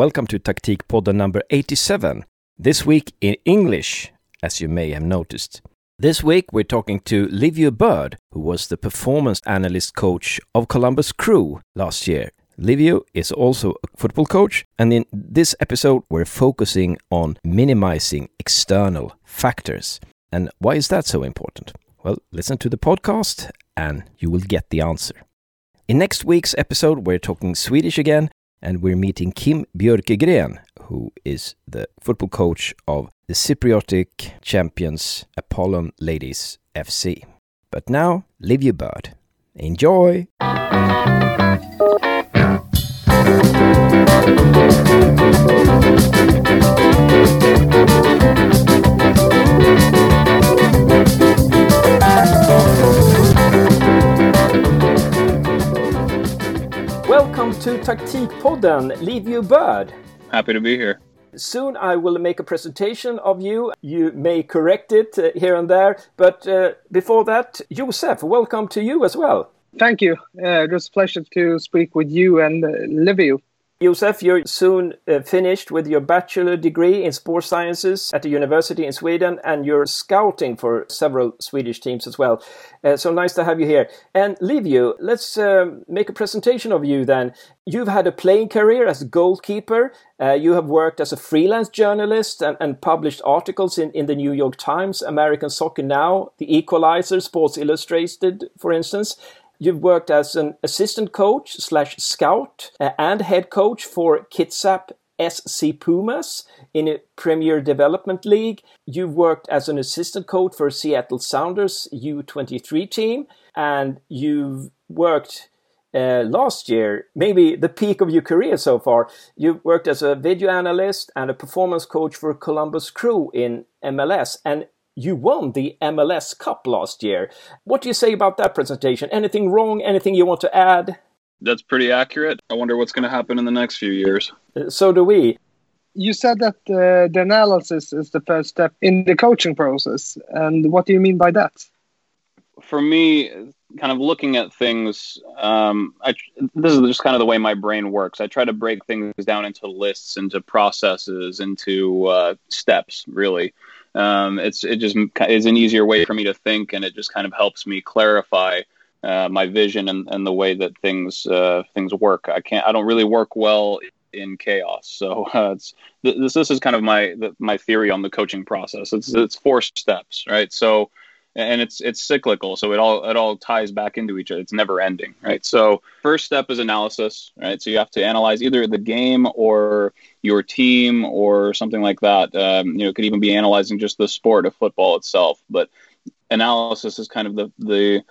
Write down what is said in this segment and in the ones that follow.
Welcome to Taktikpodden number 87. This week in English, as you may have noticed. This week we're talking to Liviu Bird, who was the performance analyst coach of Columbus Crew last year. Liviu is also a football coach, and in this episode we're focusing on minimizing external factors. And why is that so important? Well, listen to the podcast and you will get the answer. In next week's episode, we're talking Swedish again, and we're meeting Kim Björkegren, who is the football coach of the Cypriotic champions Apollon Ladies FC. But now, Liviu Bird. Enjoy! Welcome to Taktikpodden, you, Bird. Happy to be here. Soon I will make a presentation of you. You may correct it uh, here and there, but uh, before that, Josef, welcome to you as well. Thank you. Uh, it was a pleasure to speak with you and uh, Liviu. Josef, you're soon uh, finished with your bachelor degree in sports sciences at a university in Sweden, and you're scouting for several Swedish teams as well. Uh, so nice to have you here. And Liviu, let's um, make a presentation of you then. You've had a playing career as a goalkeeper. Uh, you have worked as a freelance journalist and, and published articles in, in the New York Times, American Soccer Now, The Equalizer, Sports Illustrated, for instance. You've worked as an assistant coach slash scout uh, and head coach for Kitsap SC Pumas in a Premier Development League. You've worked as an assistant coach for Seattle Sounders U23 team, and you've worked uh, last year, maybe the peak of your career so far. You've worked as a video analyst and a performance coach for Columbus Crew in MLS, and you won the MLS Cup last year. What do you say about that presentation? Anything wrong? Anything you want to add? That's pretty accurate. I wonder what's going to happen in the next few years. Uh, so do we. You said that uh, the analysis is the first step in the coaching process. And what do you mean by that? For me, kind of looking at things, um, I, this is just kind of the way my brain works. I try to break things down into lists, into processes, into uh, steps, really. Um, it's it just is an easier way for me to think, and it just kind of helps me clarify uh, my vision and, and the way that things uh, things work. I can't. I don't really work well in chaos. So uh, it's this this is kind of my my theory on the coaching process. It's it's four steps, right? So and it's it's cyclical so it all it all ties back into each other. It's never ending right? So first step is analysis right? So you have to analyze either the game or your team or something like that. Um, you know it could even be analyzing just the sport of football itself but analysis is kind of the the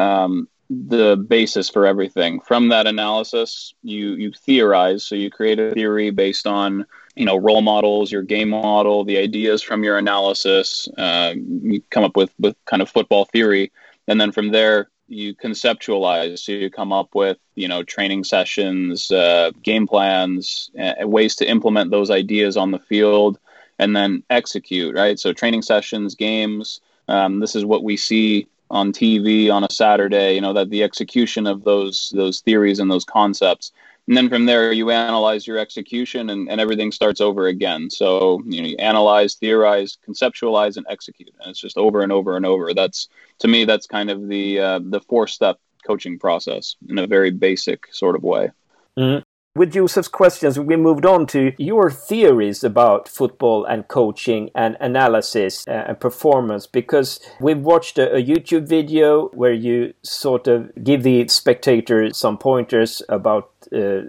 um, the basis for everything. From that analysis you you theorize. So you create a theory based on you know role models your game model the ideas from your analysis uh, you come up with with kind of football theory. And then from there you conceptualize. So you come up with you know training sessions uh, game plans uh, ways to implement those ideas on the field and then execute right? So training sessions games um, this is what we see on tv on a saturday you know that the execution of those those theories and those concepts and then from there you analyze your execution and, and everything starts over again. So you know you analyze theorize conceptualize and execute. And it's just over and over and over. That's to me that's kind of the uh, the four step coaching process in a very basic sort of way. Mm-hmm. With Josef's questions, we moved on to your theories about football and coaching and analysis uh, and performance because we've watched a, a, YouTube video where you sort of give the spectator some pointers about uh,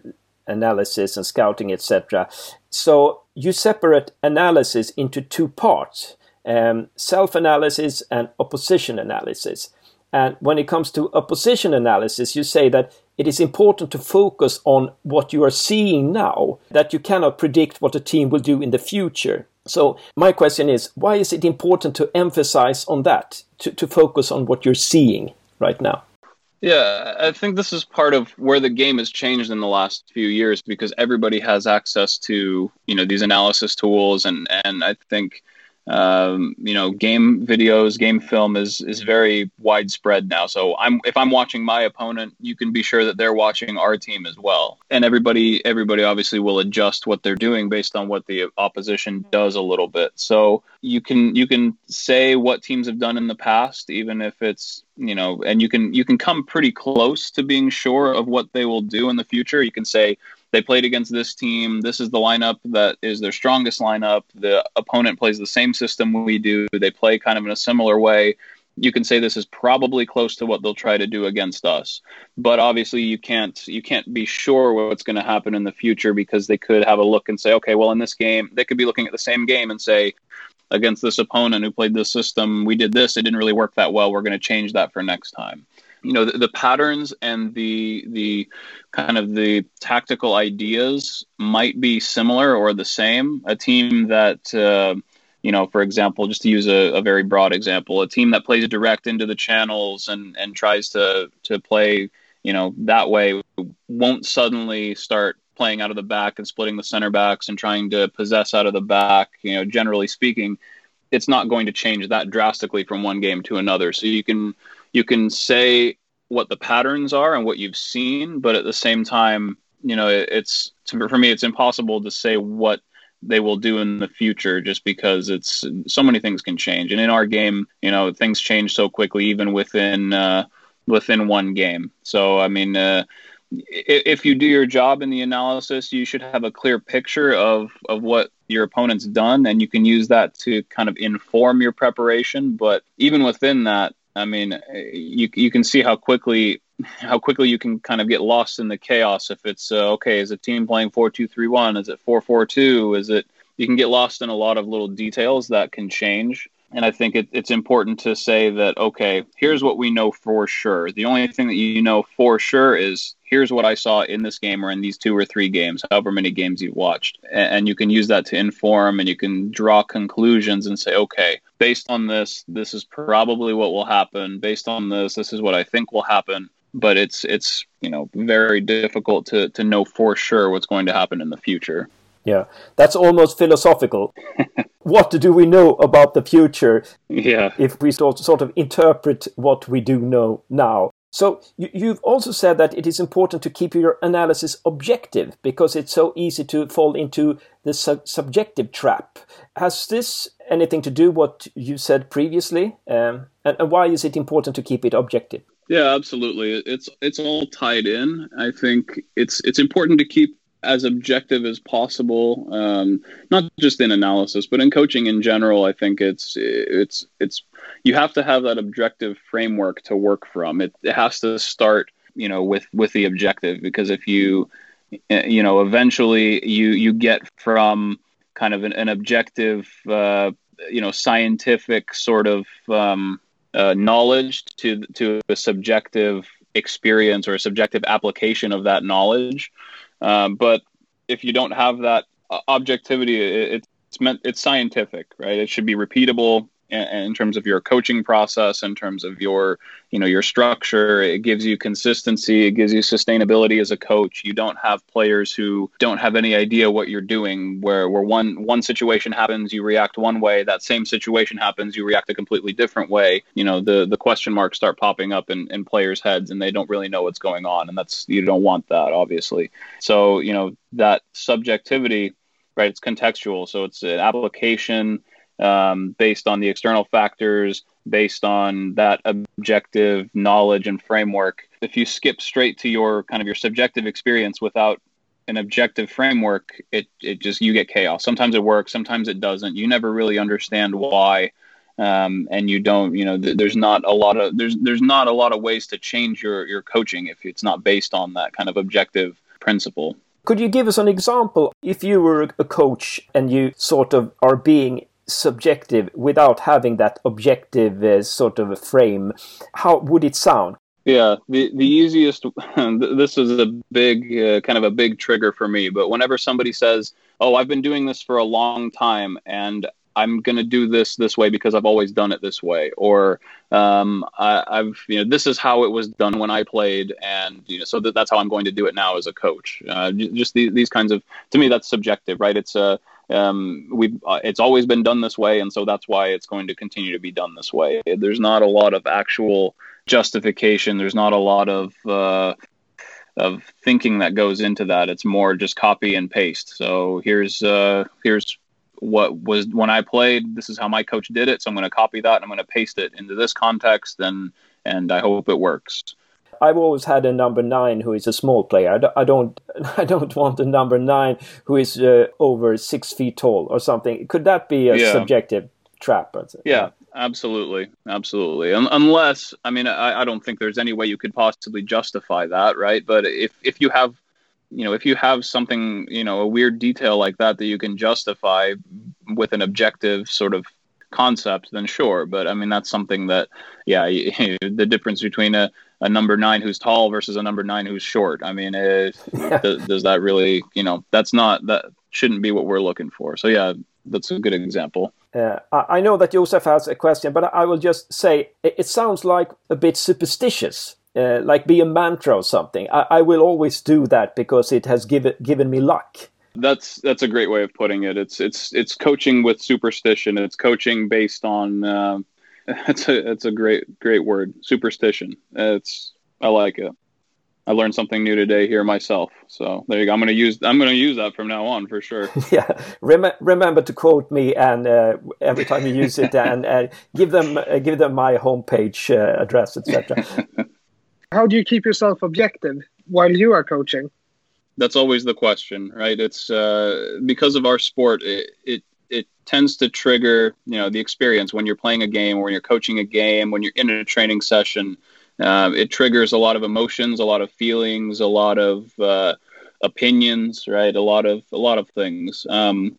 analysis and scouting, etc. So you separate analysis into two parts um, self analysis and opposition analysis. And when it comes to opposition analysis, you say that it is important to focus on what you are seeing now, that you cannot predict what a team will do in the future. So, my question is why is it important to emphasize on that, to, to focus on what you're seeing right now? Yeah, I think this is part of where the game has changed in the last few years because everybody has access to, you know, these analysis tools and and I think um, you know, game videos, game film is is very widespread now. So I'm if I'm watching my opponent, you can be sure that they're watching our team as well. And everybody everybody obviously will adjust what they're doing based on what the opposition does a little bit. So you can you can say what teams have done in the past, even if it's you know, and you can you can come pretty close to being sure of what they will do in the future. You can say they played against this team. This is the lineup that is their strongest lineup. The opponent plays the same system we do. They play kind of in a similar way. You can say this is probably close to what they'll try to do against us. But obviously you can't you can't be sure what's going to happen in the future because they could have a look and say, okay, well in this game, they could be looking at the same game and say, against this opponent who played this system, we did this, it didn't really work that well. We're going to change that for next time you know the, the, patterns and the the kind of the tactical ideas might be similar or the same. A team that uh, you know for example just to use a, a, very broad example a team that plays direct into the channels and and tries to to play you know that way won't suddenly start playing out of the back and splitting the center backs and trying to possess out of the back. You know generally speaking it's not going to change that drastically from one game to another. So you can you can say what the patterns are and what you've seen, but at the same time, you know, it, it's for me, it's impossible to say what they will do in the future just because it's so many things can change. And in our game, you know, things change so quickly, even within uh, within one game. So, I mean, uh, if you do your job in the analysis, you should have a clear picture of, of what your opponent's done, and you can use that to kind of inform your preparation. But even within that, I mean, you you can see how quickly how quickly you can kind of get lost in the chaos if it's uh, okay. Is a team playing four two three one? Is it four four two? Is it you can get lost in a lot of little details that can change. And I think it, it's important to say that, okay, here's what we know for sure. The only thing that you know for sure is here's what I saw in this game or in these two or three games, however many games you've watched. And you can use that to inform and you can draw conclusions and say, okay, based on this, this is probably what will happen. Based on this, this is what I think will happen. But it's it's you know very difficult to to know for sure what's going to happen in the future. Yeah, that's almost philosophical. what do we know about the future? Yeah. If we sort sort of interpret what we do know now. So you, have also said that it is important to keep your analysis objective because it's so easy to fall into the su subjective trap. Has this anything to do what you said previously, um, and, and why is it important to keep it objective? Yeah, absolutely. It's it's all tied in. I think it's it's important to keep as objective as possible um, not just in analysis but in coaching in general i think it's it's it's you have to have that objective framework to work from. It, it has to start you know with with the objective because if you you know eventually you you get from kind of an, an objective uh, you know scientific sort of um, uh, knowledge to to a subjective experience or a subjective application of that knowledge um, but if you don't have that uh, objectivity, it, it's meant it's scientific, right? It should be repeatable in terms of your coaching process in terms of your you know your structure it gives you consistency it gives you sustainability as a coach. You don't have players who don't have any idea what you're doing where where one one situation happens you react one way that same situation happens you react a completely different way. You know the the question marks start popping up in, in players heads and they don't really know what's going on and that's you don't want that obviously. So you know that subjectivity right it's contextual. So it's an application um, based on the external factors, based on that objective knowledge and framework. If you skip straight to your kind of your subjective experience without an objective framework, it, it just you get chaos. Sometimes it works, sometimes it doesn't. You never really understand why. Um, and you don't, you know, th- there's not a lot of there's there's not a lot of ways to change your your coaching if it's not based on that kind of objective principle. Could you give us an example if you were a coach and you sort of are being subjective without having that objective uh, sort of a frame, how would it sound? Yeah, the the easiest. this is a big uh, kind of a big trigger for me. But whenever somebody says, "Oh, I've been doing this for a long time, and I'm going to do this this way because I've always done it this way," or um, I, have you know this is how it was done when I played, and you know so that, that's how I'm going to do it now as a coach. Uh, just these, these kinds of to me that's subjective, right? It's a um, we've uh, it's always been done this way, and so that's why it's going to continue to be done this way. There's not a lot of actual justification. There's not a lot of uh, of thinking that goes into that. It's more just copy and paste. So here's uh, here's what was when I played. This is how my coach did it. So I'm going to copy that and I'm going to paste it into this context, and and I hope it works. I've always had a number nine who is a small player. I don't, I don't want a number nine who is uh, over six feet tall or something. Could that be a yeah. subjective trap? Yeah, absolutely, absolutely. Un- unless, I mean, I, I don't think there's any way you could possibly justify that, right? But if if you have you know if you have something you know a weird detail like that that you can justify with an objective sort of concept then sure but i mean that's something that yeah the difference between a, a number nine who's tall versus a number nine who's short i mean it, does, that really you know that's not that shouldn't be what we're looking for so yeah that's a good example uh, I know that Josef has a question, but I will just say it, it sounds like a bit superstitious uh, like be a mantra or something. I, I, will always do that because it has given given me luck. That's that's a great way of putting it. It's it's it's coaching with superstition. It's coaching based on. Uh, it's a it's a great great word. Superstition. It's I like it. I learned something new today here myself. So there you go. I'm gonna use I'm gonna use that from now on for sure. yeah, Rem- remember to quote me and uh, every time you use it, and uh, give them uh, give them my homepage uh, address, etc. How do you keep yourself objective while you are coaching? That's always the question, right? It's uh, because of our sport, it, it it tends to trigger you know the experience when you're playing a game, or when you're coaching a game, when you're in a training session. Uh, it triggers a lot of emotions, a lot of feelings, a lot of uh, opinions, right? A lot of a lot of things. Um,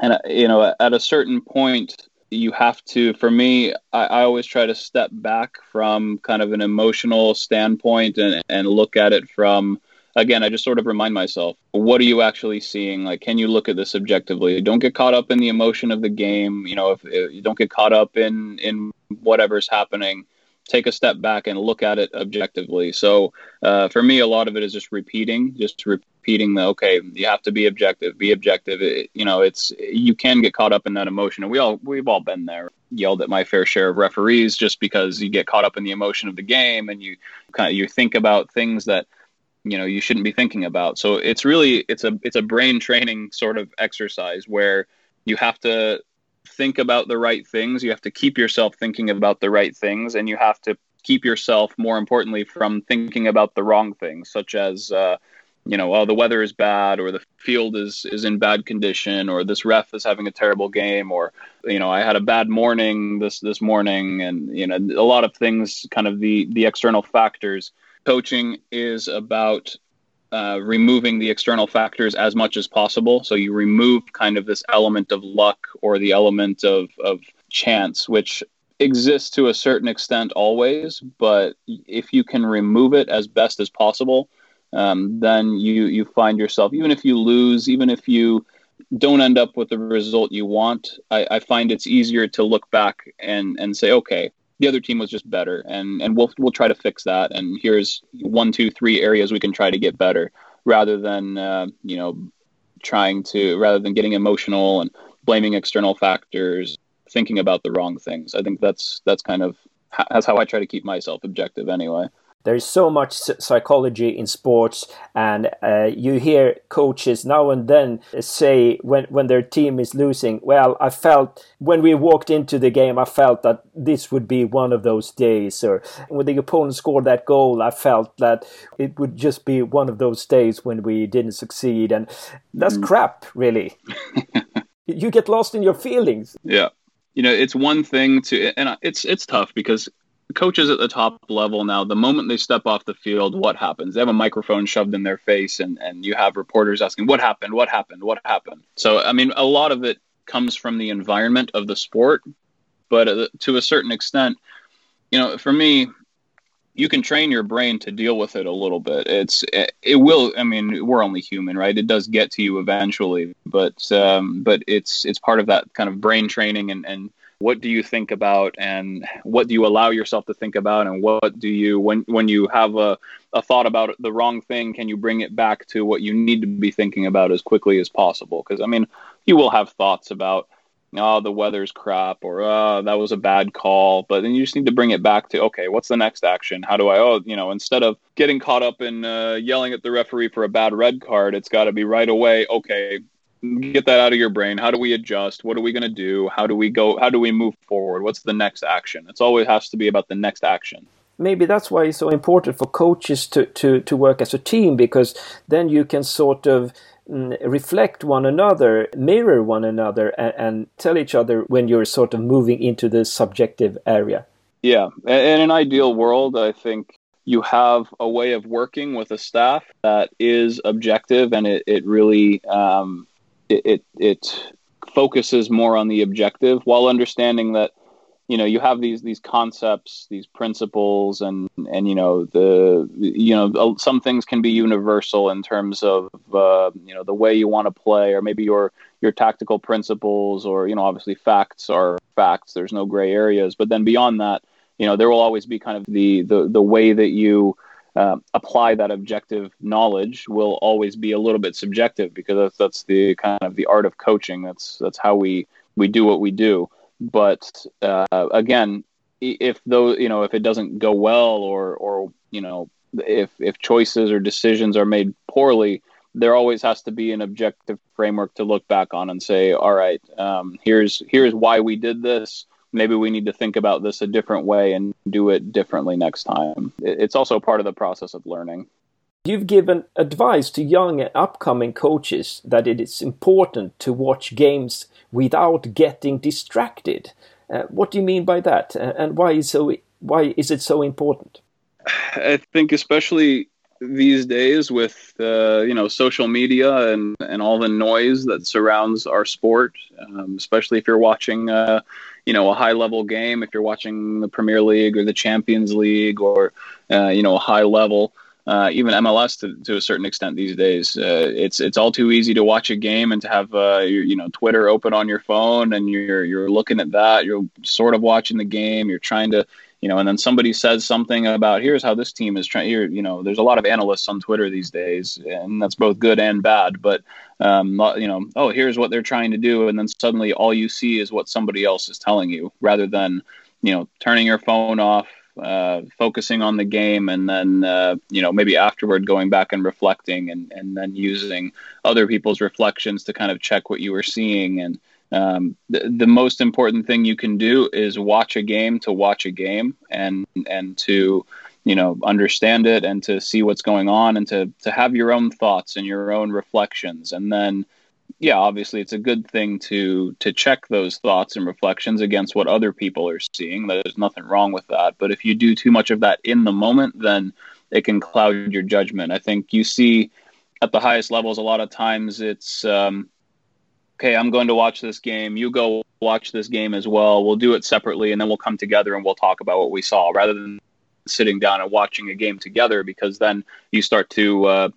and you know, at a certain point, you have to for me I, I, always try to step back from kind of an emotional standpoint and, and look at it from again i just sort of remind myself what are you actually seeing like can you look at this objectively don't get caught up in the emotion of the game you know if, if you don't get caught up in in whatever's happening take a step back and look at it objectively. So uh, for me, a lot of it is just repeating, just repeating the okay, you have to be objective, be objective. It, you know, it's you can get caught up in that emotion, and we all we've all been there. Yelled at my fair share of referees just because you get caught up in the emotion of the game, and you kind of you think about things that you know you shouldn't be thinking about. So it's really it's a it's a brain training sort of exercise where you have to think about the right things. You have to keep yourself thinking about the right things, and you have to keep yourself, more importantly, from thinking about the wrong things, such as, uh, you know, oh, the weather is bad, or the field is is in bad condition, or this ref is having a terrible game, or you know, I had a bad morning this this morning, and you know, a lot of things, kind of the the external factors. Coaching is about uh, removing the external factors as much as possible. So you remove kind of this element of luck or the element of, of chance, which exists to a certain extent always. But if you can remove it as best as possible, um, then you you find yourself even if you lose, even if you don't end up with the result you want, I, I find it's easier to look back and and say, okay, the other team was just better, and and we'll we'll try to fix that. And here's one, two, three areas we can try to get better, rather than uh, you know trying to rather than getting emotional and blaming external factors, thinking about the wrong things. I think that's that's kind of that's how I try to keep myself objective anyway. There is so much psychology in sports, and uh, you hear coaches now and then say when when their team is losing, "Well, I felt when we walked into the game, I felt that this would be one of those days," or when the opponent scored that goal, I felt that it would just be one of those days when we didn't succeed, and that's mm. crap, really. you get lost in your feelings. Yeah you know it's one thing to and it's it's tough because coaches at the top level now, the moment they step off the field, what happens? They have a microphone shoved in their face, and, and you have reporters asking, What happened? What happened? What happened? So, I mean, a lot of it comes from the environment of the sport, but to a certain extent, you know, for me, you can train your brain to deal with it a little bit. It's it, it will. I mean, we're only human, right? It does get to you eventually, but um, but it's it's part of that kind of brain training and and what do you think about and what do you allow yourself to think about and what do you when when you have a, a thought about the wrong thing can you bring it back to what you need to be thinking about as quickly as possible? Because i mean you will have thoughts about oh the weather's crap or oh that was a bad call. But then you just need to bring it back to okay what's the next action? How do i oh you know instead of getting caught up in uh, yelling at the referee for a bad red card it's got to be right away okay get that out of your brain. How do we adjust? What are we going to do? How do we go how do we move forward? What's the next action? It's always has to be about the next action. Maybe that's why it's so important for coaches to, to, to work as a team because then you can sort of mm, reflect one another, mirror one another, and, and, tell each other when you're sort of moving into the subjective area. Yeah, in an ideal world, I think you have a way of working with a staff that is objective and it, it really um, it, it, it focuses more on the objective while understanding that you know you have these these concepts these principles and and you know the you know some things can be universal in terms of uh, you know the way you want to play or maybe your your tactical principles or you know obviously facts are facts. There's no gray areas. But then beyond that you know there will always be kind of the the the way that you uh, apply that objective knowledge will always be a little bit subjective because that's that's the kind of the art of coaching that's that's how we we do what we do but uh, again, if those you know if it doesn't go well or or you know if if choices or decisions are made poorly, there always has to be an objective framework to look back on and say, all right, um, here's here's why we did this. Maybe we need to think about this a different way and do it differently next time. It's also part of the process of learning. You've given advice to young and upcoming coaches that it is important to watch games without getting distracted. Uh, what do you mean by that, uh, and why is so? Why is it so important? I think, especially these days, with uh, you know social media and and all the noise that surrounds our sport, um, especially if you're watching, uh, you know, a high level game, if you're watching the Premier League or the Champions League or uh, you know a high level uh, even MLS to, to a certain extent these days. Uh, it's it's all too easy to watch a game and to have uh, your, you know Twitter open on your phone and you're you're looking at that. You're sort of watching the game. You're trying to you know, and then somebody says something about here's how this team is trying. Here, you know, there's a lot of analysts on Twitter these days, and that's both good and bad. But um, you know, oh, here's what they're trying to do, and then suddenly all you see is what somebody else is telling you, rather than you know turning your phone off uh, focusing on the game and then uh, you know maybe afterward going back and reflecting and, and then using other people's reflections to kind of check what you were seeing and um, the, the most important thing you can do is watch a game to watch a game and and to you know understand it and to see what's going on and to to have your own thoughts and your own reflections and then yeah, obviously it's a good thing to to check those thoughts and reflections against what other people are seeing. There's nothing wrong with that. But if you do too much of that in the moment, then it can cloud your judgment. I think you see at the highest levels a lot of times it's um, okay. I'm going to watch this game. You go watch this game as well. We'll do it separately, and then we'll come together and we'll talk about what we saw, rather than sitting down and watching a game together. Because then you start to uh,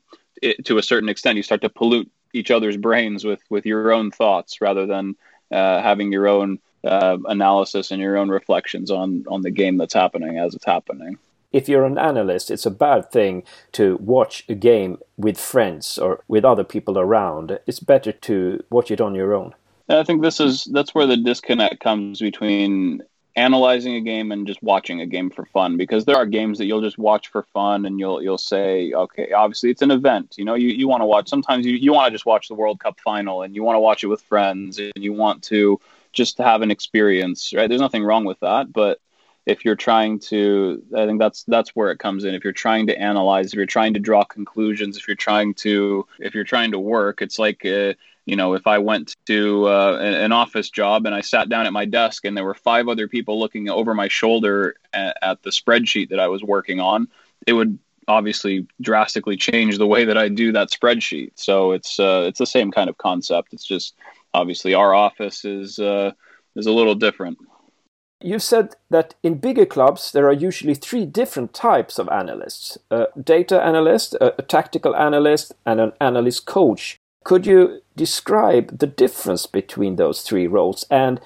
it, to a certain extent you start to pollute each other's brains with with your own thoughts rather than uh, having your own uh, analysis and your own reflections on on the game that's happening as it's happening. If you're an analyst, it's a bad thing to watch a game with friends or with other people around. It's better to watch it on your own. I think this is that's where the disconnect comes between analyzing a game and just watching a game for fun because there are games that you'll just watch for fun and you'll you'll say okay obviously it's an event you know you, you want to watch sometimes you, you want to just watch the world cup final and you want to watch it with friends and you want to just have an experience right there's nothing wrong with that but if you're trying to i think that's that's where it comes in if you're trying to analyze if you're trying to draw conclusions if you're trying to if you're trying to work it's like uh, you know, if I went to uh, an office job and I sat down at my desk and there were five other people looking over my shoulder at, at, the spreadsheet that I was working on, it would obviously drastically change the way that I do that spreadsheet. So it's uh, it's the same kind of concept. It's just obviously our office is uh, is a little different. You said that in bigger clubs there are usually three different types of analysts: a data analyst, a, a tactical analyst, and an analyst coach. Could you describe the difference between those three roles and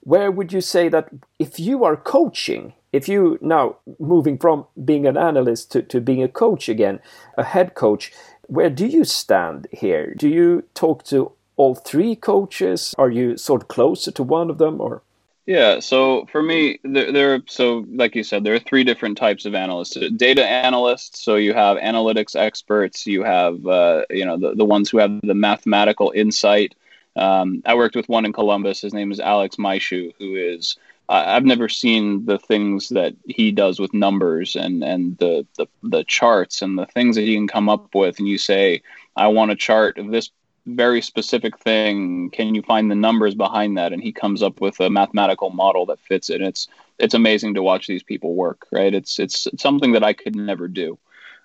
where would you say that if you are coaching, if you now moving from being an analyst to, to being a coach again, a head coach, where do you stand here? Do you talk to all three coaches? Are you sort of closer to one of them or? Yeah, so for me, there, there, so like you said, there are three different types of analysts. Data analysts, so you have analytics experts, you have uh, you know the, the ones who have the mathematical insight. Um, I worked with one in Columbus. His name is Alex Maishu, who is I've never seen the things that he does with numbers and and the, the the charts and the things that he can come up with. And you say, I want a chart of this very specific thing. Can you find the numbers behind that? And he comes up with a mathematical model that fits it. And it's it's amazing to watch these people work. Right? It's it's, something that I could never do.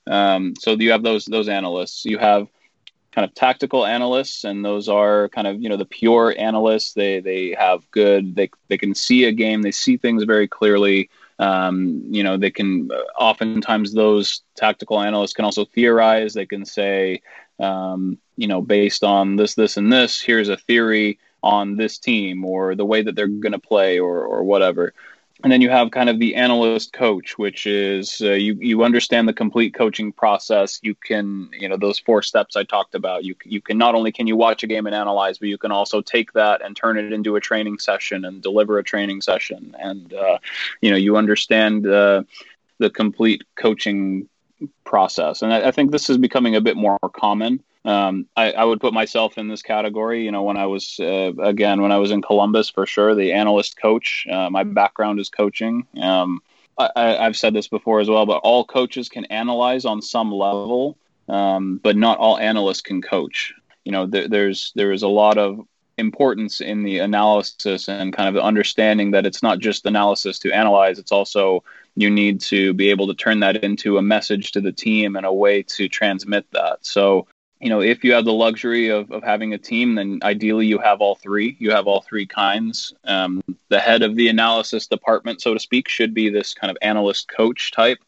Um, so you have those those analysts. You have kind of tactical analysts, and those are kind of you know the pure analysts. They they have good. They they can see a game. They see things very clearly. Um, you know, they can oftentimes those tactical analysts can also theorize. They can say, um, you know, based on this, this, and this, here's a theory on this team or the way that they're going to play or or whatever. And then you have kind of the analyst coach which is uh, you you understand the complete coaching process. You can you know those four steps i talked about you you can not only can you watch a game and analyze but you can also take that and turn it into a training session and deliver a training session. And uh, you know you understand uh, the complete coaching process and I, I think this is becoming a bit more common um, I, I, would put myself in this category. You know, when I was uh, again when I was in Columbus for sure, the analyst coach. Uh, my background is coaching. Um, I, have said this before as well, but all coaches can analyze on some level, um, but not all analysts can coach. You know, there, there's there is a lot of importance in the analysis and kind of the understanding that it's not just analysis to analyze; it's also you need to be able to turn that into a message to the team and a way to transmit that. So you know, if you have the luxury of, of having a team, then ideally you have all three. You have all three kinds. Um, the head of the analysis department, so to speak, should be this kind of analyst coach type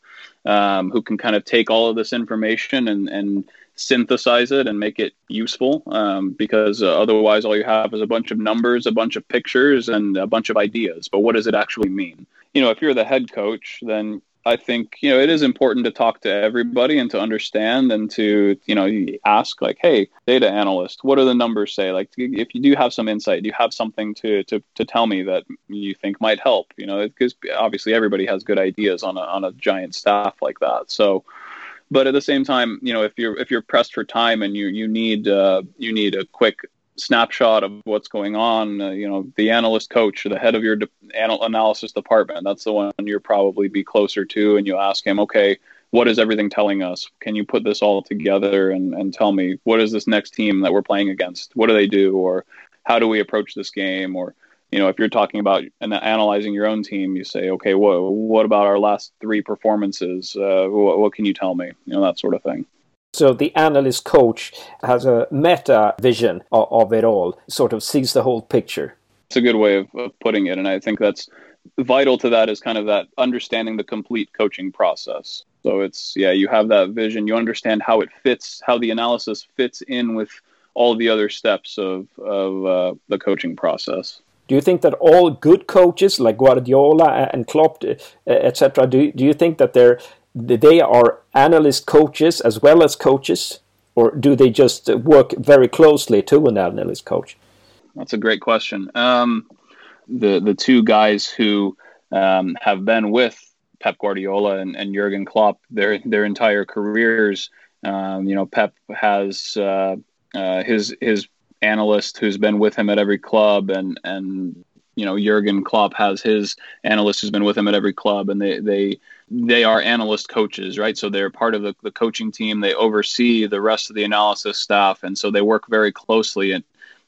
um, who can kind of take all of this information and, and synthesize it and make it useful um, because uh, otherwise all you have is a bunch of numbers, a bunch of pictures, and a bunch of ideas. But what does it actually mean? You know, if you're the head coach, then I think you know it is important to talk to everybody and to understand and to you know ask like, hey, data analyst, what do the numbers say? Like, if you do have some insight, do you have something to to to tell me that you think might help? You know, because obviously everybody has good ideas on a on a giant staff like that. So, but at the same time, you know, if you're if you're pressed for time and you you need uh, you need a quick snapshot of what's going on. Uh, you know, the analyst coach the head of your de- anal- analysis department. That's the one you'll probably be closer to, and you ask him, okay, what is everything telling us? Can you put this all together and, and tell me what is this next team that we're playing against? What do they do, or how do we approach this game, or you know, if you're talking about and analyzing your own team, you say, okay, what what about our last three performances? Uh, what, what can you tell me? You know, that sort of thing. So the analyst coach has a meta vision of, of it all, sort of sees the whole picture. It's a good way of, of putting it. And I think that's vital to that is kind of that understanding the complete coaching process. So it's, yeah, you have that vision, you understand how it fits, how the analysis fits in with all the other steps of, of uh, the coaching process. Do you think that all good coaches like Guardiola and Klopp, etc., do, do you think that they're they are analyst coaches as well as coaches, or do they just work very closely to an analyst coach? That's a great question. Um, the the two guys who um, have been with Pep Guardiola and, and Jurgen Klopp their their entire careers. Um, you know, Pep has uh, uh, his his analyst who's been with him at every club, and and you know Jurgen Klopp has his analyst who's been with him at every club, and they they they are analyst coaches, right? So they're part of the, the coaching team. They oversee the rest of the analysis staff, and so they work very closely. And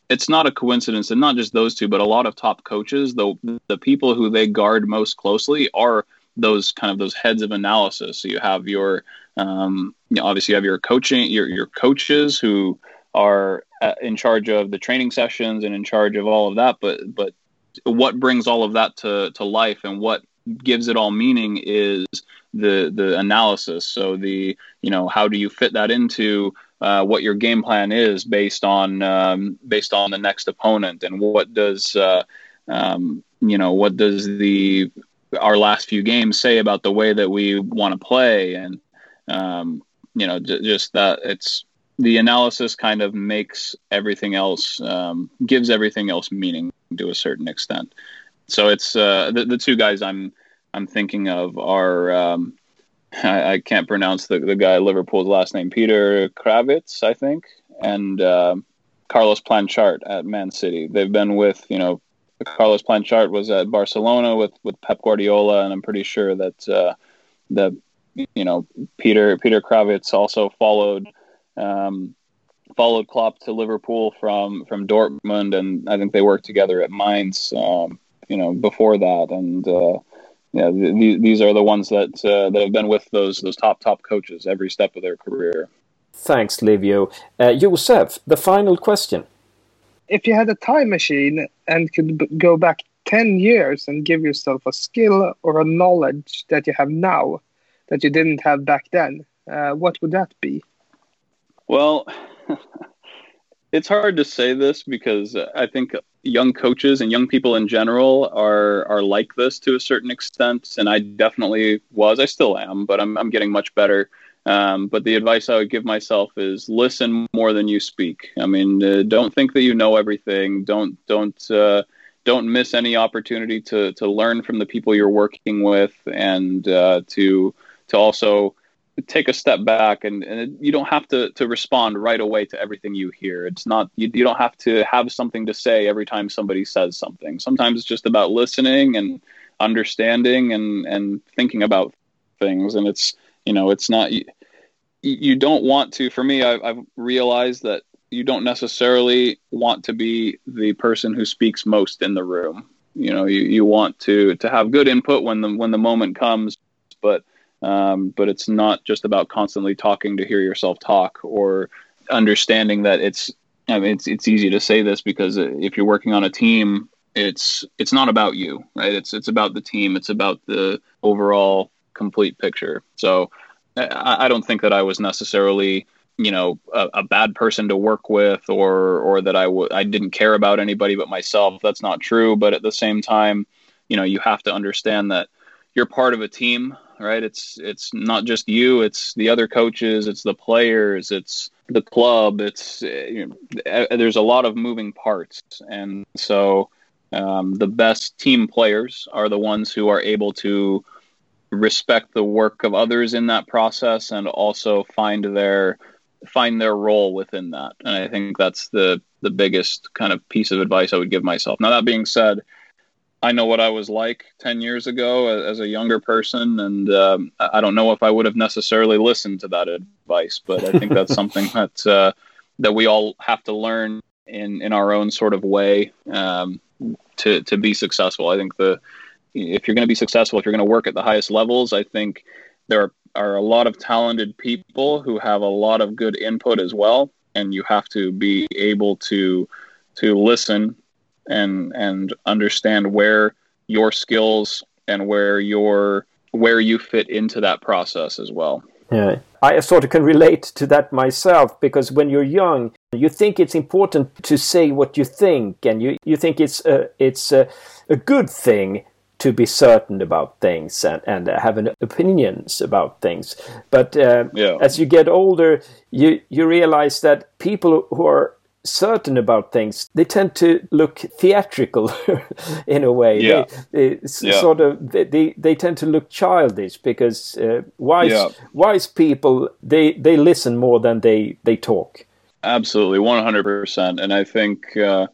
it's not a coincidence, and not just those two, but a lot of top coaches. The the people who they guard most closely are those kind of those heads of analysis. So you have your um, you know, obviously you have your coaching your your coaches who are uh, in charge of the training sessions and in charge of all of that, but but what brings all of that to, to life and what gives it all meaning is the the analysis. So the you know how do you fit that into uh, what your game plan is based on um, based on the next opponent? And what does uh, um, you know, what does the our last few games say about the way that we want to play, and um, you know, j- just that it's the analysis kind of makes everything else um, gives everything else meaning to a certain extent. So it's uh, the the two guys I'm I'm thinking of are um, I, I, can't pronounce the the guy Liverpool's last name Peter Krawietz I think and uh, Carlos Planchart at Man City. They've been with you know Carlos Planchart was at Barcelona with with Pep Guardiola, and I'm pretty sure that uh, that you know Peter Peter Krawietz also followed um, followed Klopp to Liverpool from from Dortmund, and I think they worked together at Mainz. Um, you know before that, and uh, yeah, th- these are the ones that uh, that have been with those those top top coaches every step of their career. Thanks, Liviu. Uh, Josef, the final question. If you had a time machine and could b- go back 10 years and give yourself a skill or a knowledge that you have now that you didn't have back then, uh, what would that be? Well, it's hard to say this because I think young coaches and young people in general are are like this to a certain extent, and I definitely was. I still am, but I'm I'm getting much better. Um, but the advice I would give myself is listen more than you speak. I mean, uh, don't think that you know everything. Don't don't uh, don't miss any opportunity to to learn from the people you're working with, and uh, to to also take a step back and, and you don't have to, to respond right away to everything you hear. It's not, you, you don't have to have something to say every time somebody says something. Sometimes it's just about listening and understanding and, and thinking about things. And it's, you know, it's not, you, you don't want to, for me, I, I've realized that you don't necessarily want to be the person who speaks most in the room. You know, you, you want to, to have good input when the, when the moment comes, but um, but it's not just about constantly talking to hear yourself talk or understanding that it's. I mean, it's it's easy to say this because if you're working on a team, it's it's not about you, right? It's it's about the team. It's about the overall complete picture. So I, I don't think that I was necessarily you know a, a, bad person to work with or or that I w- I didn't care about anybody but myself. That's not true. But at the same time, you know, you have to understand that you're part of a team right? It's it's not just you; it's the other coaches, it's the players, it's the club. It's eh, you know, eh, eh, there's a lot of moving parts, and so um, the best team players are the ones who are able to respect the work of others in that process and also find their find their role within that. And I think that's the the biggest kind of piece of advice I would give myself. Now that being said I know what I was like 10 years ago as a younger person, and um, I don't know if I would have necessarily listened to that advice, but I think that's something that uh, that we all have to learn in in our own sort of way um, to to be successful. I think the if you're going to be successful, if you're going to work at the highest levels, I think there are, are a lot of talented people who have a lot of good input as well, and you have to be able to to listen and and understand where your skills and where your where you fit into that process as well. Yeah. I sort of can relate to that myself because when you're young, you think it's important to say what you think, and you, you think it's a, it's a, a good thing to be certain about things and, and have an opinions about things. But uh, yeah. as you get older, you, you realize that people who are certain about things, they tend to look theatrical in a way. Yeah. They, they yeah. sort of they, they tend to look childish because uh, wise yeah. wise people they they listen more than they they talk. Absolutely, one hundred percent. And I think uh,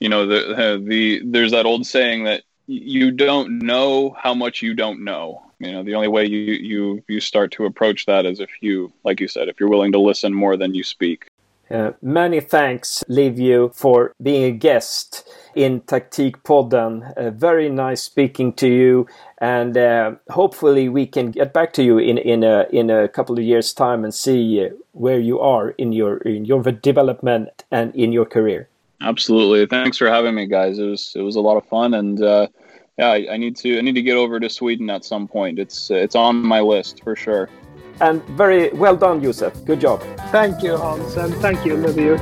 you know the the there's that old saying that you don't know how much you don't know. You know, the only way you you you start to approach that is if you, like you said, if you're willing to listen more than you speak. Uh, many thanks, Liviu, for being a guest in Taktikpodden. Uh, very nice speaking to you, and uh, hopefully we can get back to you in in a in a couple of years' time and see where you are in your in your development and in your career. Absolutely. Thanks for having me, guys. It was it was a lot of fun, and uh, yeah, I, I need to I need to get over to Sweden at some point. It's it's on my list for sure and very well done, Yusuf. Good job. Thank you, Hans, and thank you, Olivia.